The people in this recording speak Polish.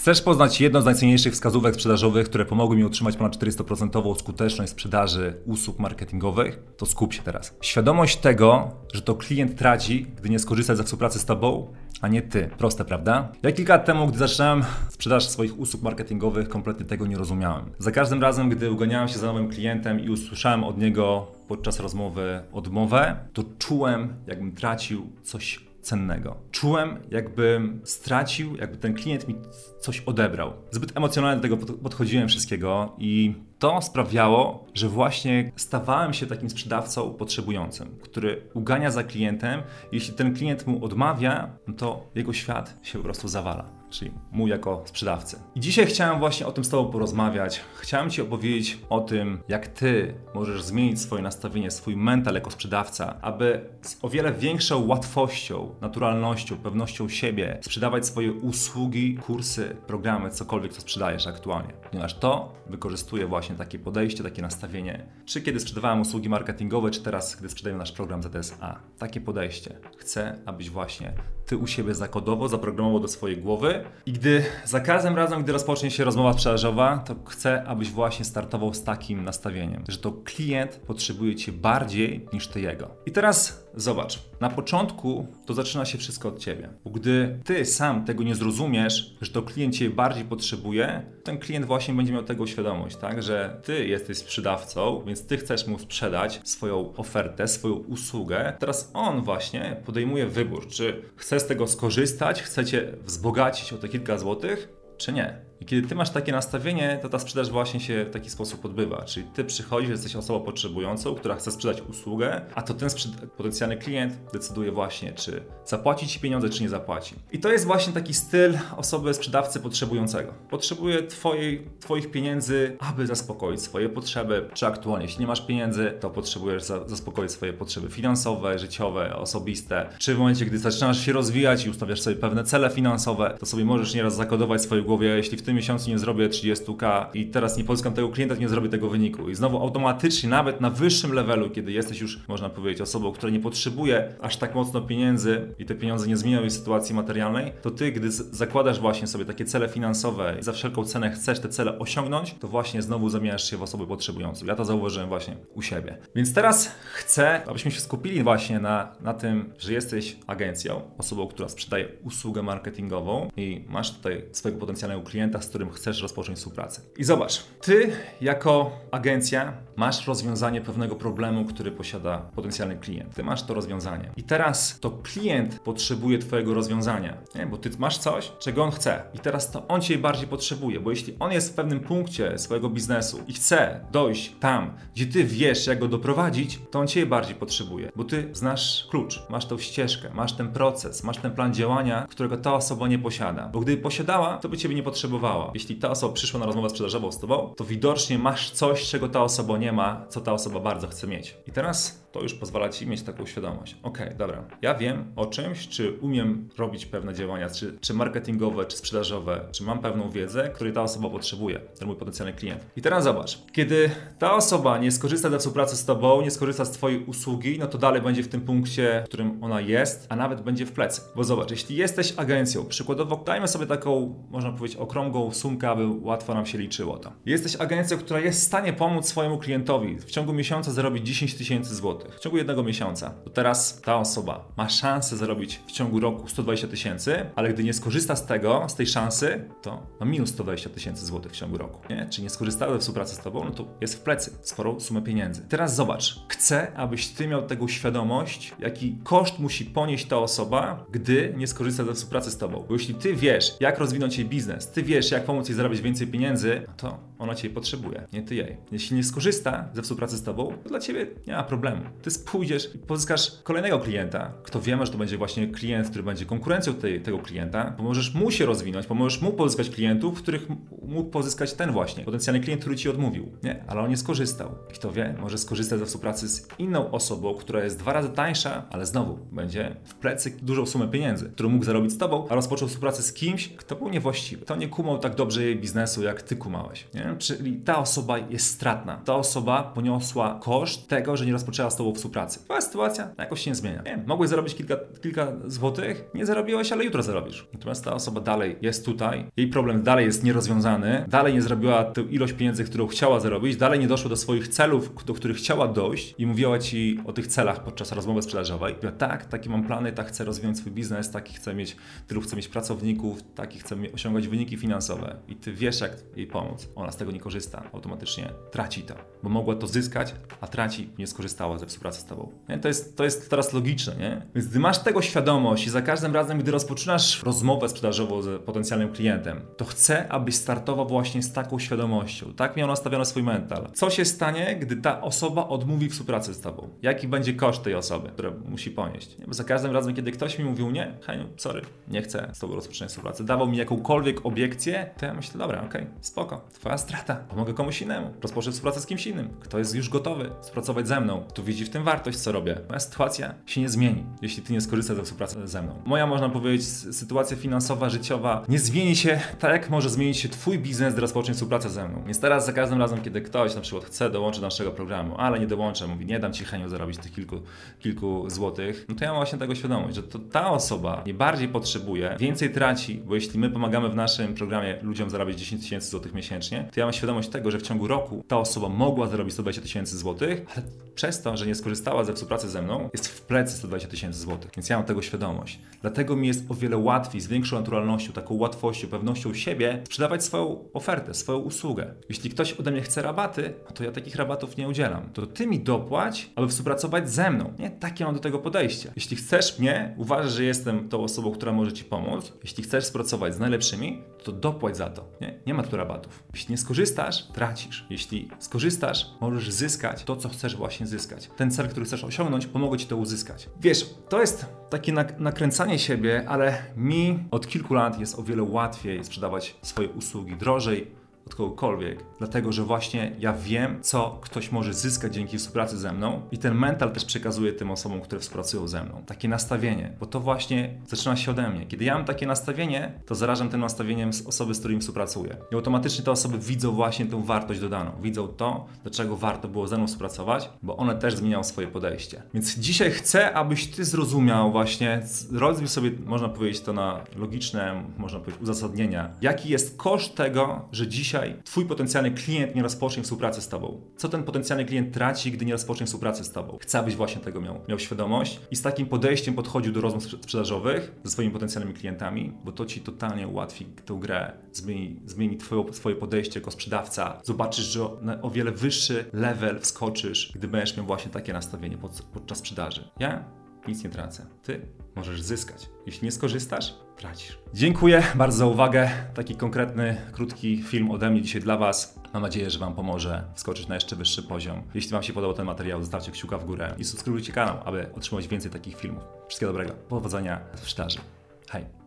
Chcesz poznać jedną z najcenniejszych wskazówek sprzedażowych, które pomogły mi utrzymać ponad 400% skuteczność sprzedaży usług marketingowych? To skup się teraz. Świadomość tego, że to klient traci, gdy nie skorzysta ze współpracy z Tobą, a nie Ty. Proste, prawda? Ja kilka lat temu, gdy zaczynałem sprzedaż swoich usług marketingowych, kompletnie tego nie rozumiałem. Za każdym razem, gdy uganiałem się za nowym klientem i usłyszałem od niego podczas rozmowy odmowę, to czułem, jakbym tracił coś cennego. Czułem, jakbym stracił, jakby ten klient mi coś odebrał. Zbyt emocjonalnie do tego podchodziłem wszystkiego i to sprawiało, że właśnie stawałem się takim sprzedawcą potrzebującym, który ugania za klientem. Jeśli ten klient mu odmawia, no to jego świat się po prostu zawala czyli mój jako sprzedawcy. I dzisiaj chciałem właśnie o tym z Tobą porozmawiać. Chciałem Ci opowiedzieć o tym, jak Ty możesz zmienić swoje nastawienie, swój mental jako sprzedawca, aby z o wiele większą łatwością, naturalnością, pewnością siebie sprzedawać swoje usługi, kursy, programy, cokolwiek co sprzedajesz aktualnie. Ponieważ to wykorzystuje właśnie takie podejście, takie nastawienie. Czy kiedy sprzedawałem usługi marketingowe, czy teraz, gdy sprzedajemy nasz program ZSA. Takie podejście. Chcę, abyś właśnie ty u siebie zakodowo, zaprogramował do swojej głowy i gdy za każdym razem, gdy rozpocznie się rozmowa sprzedażowa, to chcę, abyś właśnie startował z takim nastawieniem, że to klient potrzebuje cię bardziej niż ty jego. I teraz Zobacz, na początku to zaczyna się wszystko od ciebie. Bo gdy ty sam tego nie zrozumiesz, że to klient cię bardziej potrzebuje, ten klient właśnie będzie miał tego świadomość, tak? Że ty jesteś sprzedawcą, więc ty chcesz mu sprzedać swoją ofertę, swoją usługę. Teraz on właśnie podejmuje wybór, czy chce z tego skorzystać, chcecie wzbogacić o te kilka złotych, czy nie. I kiedy ty masz takie nastawienie, to ta sprzedaż właśnie się w taki sposób odbywa. Czyli ty przychodzisz, jesteś osobą potrzebującą, która chce sprzedać usługę, a to ten potencjalny klient decyduje właśnie, czy zapłaci ci pieniądze, czy nie zapłaci. I to jest właśnie taki styl osoby sprzedawcy potrzebującego. Potrzebuje twojej, twoich pieniędzy, aby zaspokoić swoje potrzeby, czy aktualnie, jeśli nie masz pieniędzy, to potrzebujesz za, zaspokoić swoje potrzeby finansowe, życiowe, osobiste. Czy w momencie, gdy zaczynasz się rozwijać i ustawiasz sobie pewne cele finansowe, to sobie możesz nieraz zakodować w swojej głowie, jeśli w tym miesiącu nie zrobię 30k i teraz nie pozyskam tego klienta, nie zrobię tego wyniku. I znowu automatycznie, nawet na wyższym levelu, kiedy jesteś już, można powiedzieć, osobą, która nie potrzebuje aż tak mocno pieniędzy i te pieniądze nie zmieniają jej sytuacji materialnej, to ty, gdy zakładasz właśnie sobie takie cele finansowe i za wszelką cenę chcesz te cele osiągnąć, to właśnie znowu zamieniasz się w osobę potrzebującą. Ja to zauważyłem właśnie u siebie. Więc teraz chcę, abyśmy się skupili właśnie na, na tym, że jesteś agencją, osobą, która sprzedaje usługę marketingową i masz tutaj swojego potencjalnego klienta, z którym chcesz rozpocząć współpracę. I zobacz, ty jako agencja masz rozwiązanie pewnego problemu, który posiada potencjalny klient. Ty masz to rozwiązanie. I teraz to klient potrzebuje Twojego rozwiązania, nie? bo Ty masz coś, czego on chce. I teraz to on Cię bardziej potrzebuje, bo jeśli on jest w pewnym punkcie swojego biznesu i chce dojść tam, gdzie Ty wiesz, jak go doprowadzić, to on Cię bardziej potrzebuje, bo Ty znasz klucz, masz tą ścieżkę, masz ten proces, masz ten plan działania, którego ta osoba nie posiada. Bo gdyby posiadała, to by Ciebie nie potrzebowała. Jeśli ta osoba przyszła na rozmowę sprzedażową z Tobą, to widocznie masz coś, czego ta osoba nie ma, co ta osoba bardzo chce mieć. I teraz to już pozwala Ci mieć taką świadomość. Ok, dobra, ja wiem o czymś, czy umiem robić pewne działania, czy, czy marketingowe, czy sprzedażowe, czy mam pewną wiedzę, której ta osoba potrzebuje, ten mój potencjalny klient. I teraz zobacz, kiedy ta osoba nie skorzysta ze współpracy z Tobą, nie skorzysta z Twojej usługi, no to dalej będzie w tym punkcie, w którym ona jest, a nawet będzie w plecy. Bo zobacz, jeśli jesteś agencją, przykładowo dajmy sobie taką, można powiedzieć, okrągłą sumkę, aby łatwo nam się liczyło to. Jesteś agencją, która jest w stanie pomóc swojemu klientowi w ciągu miesiąca zarobić 10 tysięcy złotych w ciągu jednego miesiąca, to teraz ta osoba ma szansę zarobić w ciągu roku 120 tysięcy, ale gdy nie skorzysta z tego, z tej szansy, to ma minus 120 tysięcy złotych w ciągu roku. Nie? Czy nie skorzystała ze współpracy z tobą, no to jest w plecy sporą sumę pieniędzy. Teraz zobacz, chcę, abyś ty miał tego świadomość, jaki koszt musi ponieść ta osoba, gdy nie skorzysta ze współpracy z tobą. Bo jeśli ty wiesz, jak rozwinąć jej biznes, ty wiesz, jak pomóc jej zarabiać więcej pieniędzy, no to ona cię potrzebuje, nie ty jej. Jeśli nie skorzysta ze współpracy z tobą, to dla ciebie nie ma problemu ty pójdziesz i pozyskasz kolejnego klienta. Kto wiemy, że to będzie właśnie klient, który będzie konkurencją tej, tego klienta, pomożesz mu się rozwinąć, pomożesz mu pozyskać klientów, których mógł pozyskać ten właśnie, potencjalny klient, który ci odmówił. Nie, ale on nie skorzystał. Kto wie, może skorzystać ze współpracy z inną osobą, która jest dwa razy tańsza, ale znowu będzie w plecy dużą sumę pieniędzy, którą mógł zarobić z tobą, a rozpoczął współpracę z kimś, kto był niewłaściwy właściwy. To nie kumał tak dobrze jej biznesu, jak ty kumałeś. Nie? Czyli ta osoba jest stratna. Ta osoba poniosła koszt tego, że nie rozpoczęła z tobą współpracy. Twoja sytuacja jakoś się nie zmienia. Nie? Mogłeś zarobić kilka, kilka złotych, nie zarobiłeś, ale jutro zarobisz. Natomiast ta osoba dalej jest tutaj, jej problem dalej jest nierozwiązany, dalej nie zrobiła tę ilość pieniędzy, którą chciała zarobić, dalej nie doszło do swoich celów, do których chciała dojść i mówiła ci o tych celach podczas rozmowy sprzedażowej. Mówiła, tak, takie mam plany, tak chcę rozwijać swój biznes, taki chcę mieć, tylu chcę mieć pracowników, taki chcę osiągać wyniki finansowe. I ty wiesz, jak jej pomóc. Ona tego nie korzysta, automatycznie traci to, bo mogła to zyskać, a traci, nie skorzystała ze współpracy z tobą. Nie? To, jest, to jest teraz logiczne, nie? Więc gdy masz tego świadomość i za każdym razem, gdy rozpoczynasz rozmowę sprzedażową z potencjalnym klientem, to chcę, abyś startował właśnie z taką świadomością. Tak miał nastawiony swój mental. Co się stanie, gdy ta osoba odmówi współpracy z tobą? Jaki będzie koszt tej osoby, które musi ponieść? Nie? Bo za każdym razem, kiedy ktoś mi mówił nie, hej, sorry, nie chcę z tobą rozpoczynać współpracy, dawał mi jakąkolwiek obiekcję, to ja myślę, dobra, okej, okay, spoko, twoja strata, pomogę komuś innemu, rozpocznę współpracę z kimś innym, kto jest już gotowy współpracować ze mną, kto widzi w tym wartość, co robię. Moja sytuacja się nie zmieni, jeśli ty nie skorzystasz ze współpracy ze mną. Moja, można powiedzieć, sytuacja finansowa, życiowa nie zmieni się tak, jak może zmienić się twój biznes, gdy rozpocznie współpracę ze mną. Więc teraz za każdym razem, kiedy ktoś na przykład chce dołączyć do naszego programu, ale nie dołączę, mówi, nie dam ci chęcią zarobić tych kilku, kilku złotych, no to ja mam właśnie tego świadomość, że to ta osoba nie bardziej potrzebuje, więcej traci, bo jeśli my pomagamy w naszym programie ludziom zarabiać 10 tysięcy złotych miesięcznie, to ja mam świadomość tego, że w ciągu roku ta osoba mogła zarobić 120 tysięcy złotych, ale przez to, że nie skorzystała ze współpracy ze mną, jest w plecy 120 tysięcy złotych. Więc ja mam tego świadomość. Dlatego mi jest o wiele łatwiej, z większą naturalnością, taką łatwością, pewnością siebie sprzedawać swoją ofertę, swoją usługę. Jeśli ktoś ode mnie chce rabaty, no to ja takich rabatów nie udzielam. To ty mi dopłać, aby współpracować ze mną. Nie, takie mam do tego podejście. Jeśli chcesz mnie, uważasz, że jestem tą osobą, która może ci pomóc. Jeśli chcesz współpracować z najlepszymi, to dopłać za to. Nie, nie ma tu rabatów. Jeśli nie skorzystasz, tracisz. Jeśli skorzystasz, możesz zyskać to, co chcesz właśnie zyskać. Ten cel, który chcesz osiągnąć, pomogę ci to uzyskać. Wiesz, to jest takie nakręcanie siebie, ale mi od kilku lat jest o wiele łatwiej sprzedawać swoje usługi drożej, od kogokolwiek, dlatego że właśnie ja wiem, co ktoś może zyskać dzięki współpracy ze mną i ten mental też przekazuje tym osobom, które współpracują ze mną. Takie nastawienie, bo to właśnie zaczyna się ode mnie. Kiedy ja mam takie nastawienie, to zarażam tym nastawieniem osoby, z którymi współpracuję. I automatycznie te osoby widzą właśnie tę wartość dodaną. Widzą to, dlaczego warto było ze mną współpracować, bo one też zmieniają swoje podejście. Więc dzisiaj chcę, abyś ty zrozumiał właśnie, rozwij sobie, można powiedzieć to na logiczne, można powiedzieć uzasadnienia, jaki jest koszt tego, że dzisiaj dzisiaj Twój potencjalny klient nie rozpocznie współpracy z Tobą? Co ten potencjalny klient traci, gdy nie rozpocznie współpracy z Tobą? Chcę, abyś właśnie tego miał, miał świadomość i z takim podejściem podchodził do rozmów sprzedażowych ze swoimi potencjalnymi klientami, bo to Ci totalnie ułatwi tę grę, zmieni, zmieni twoje, twoje podejście jako sprzedawca. Zobaczysz, że na o wiele wyższy level wskoczysz, gdy będziesz miał właśnie takie nastawienie pod, podczas sprzedaży. Ja nic nie tracę. Ty możesz zyskać. Jeśli nie skorzystasz, tracisz. Dziękuję bardzo za uwagę. Taki konkretny, krótki film ode mnie dzisiaj dla Was. Mam nadzieję, że Wam pomoże wskoczyć na jeszcze wyższy poziom. Jeśli Wam się podobał ten materiał, zostawcie kciuka w górę i subskrybujcie kanał, aby otrzymać więcej takich filmów. Wszystkiego dobrego. Powodzenia w sztaży. Hej!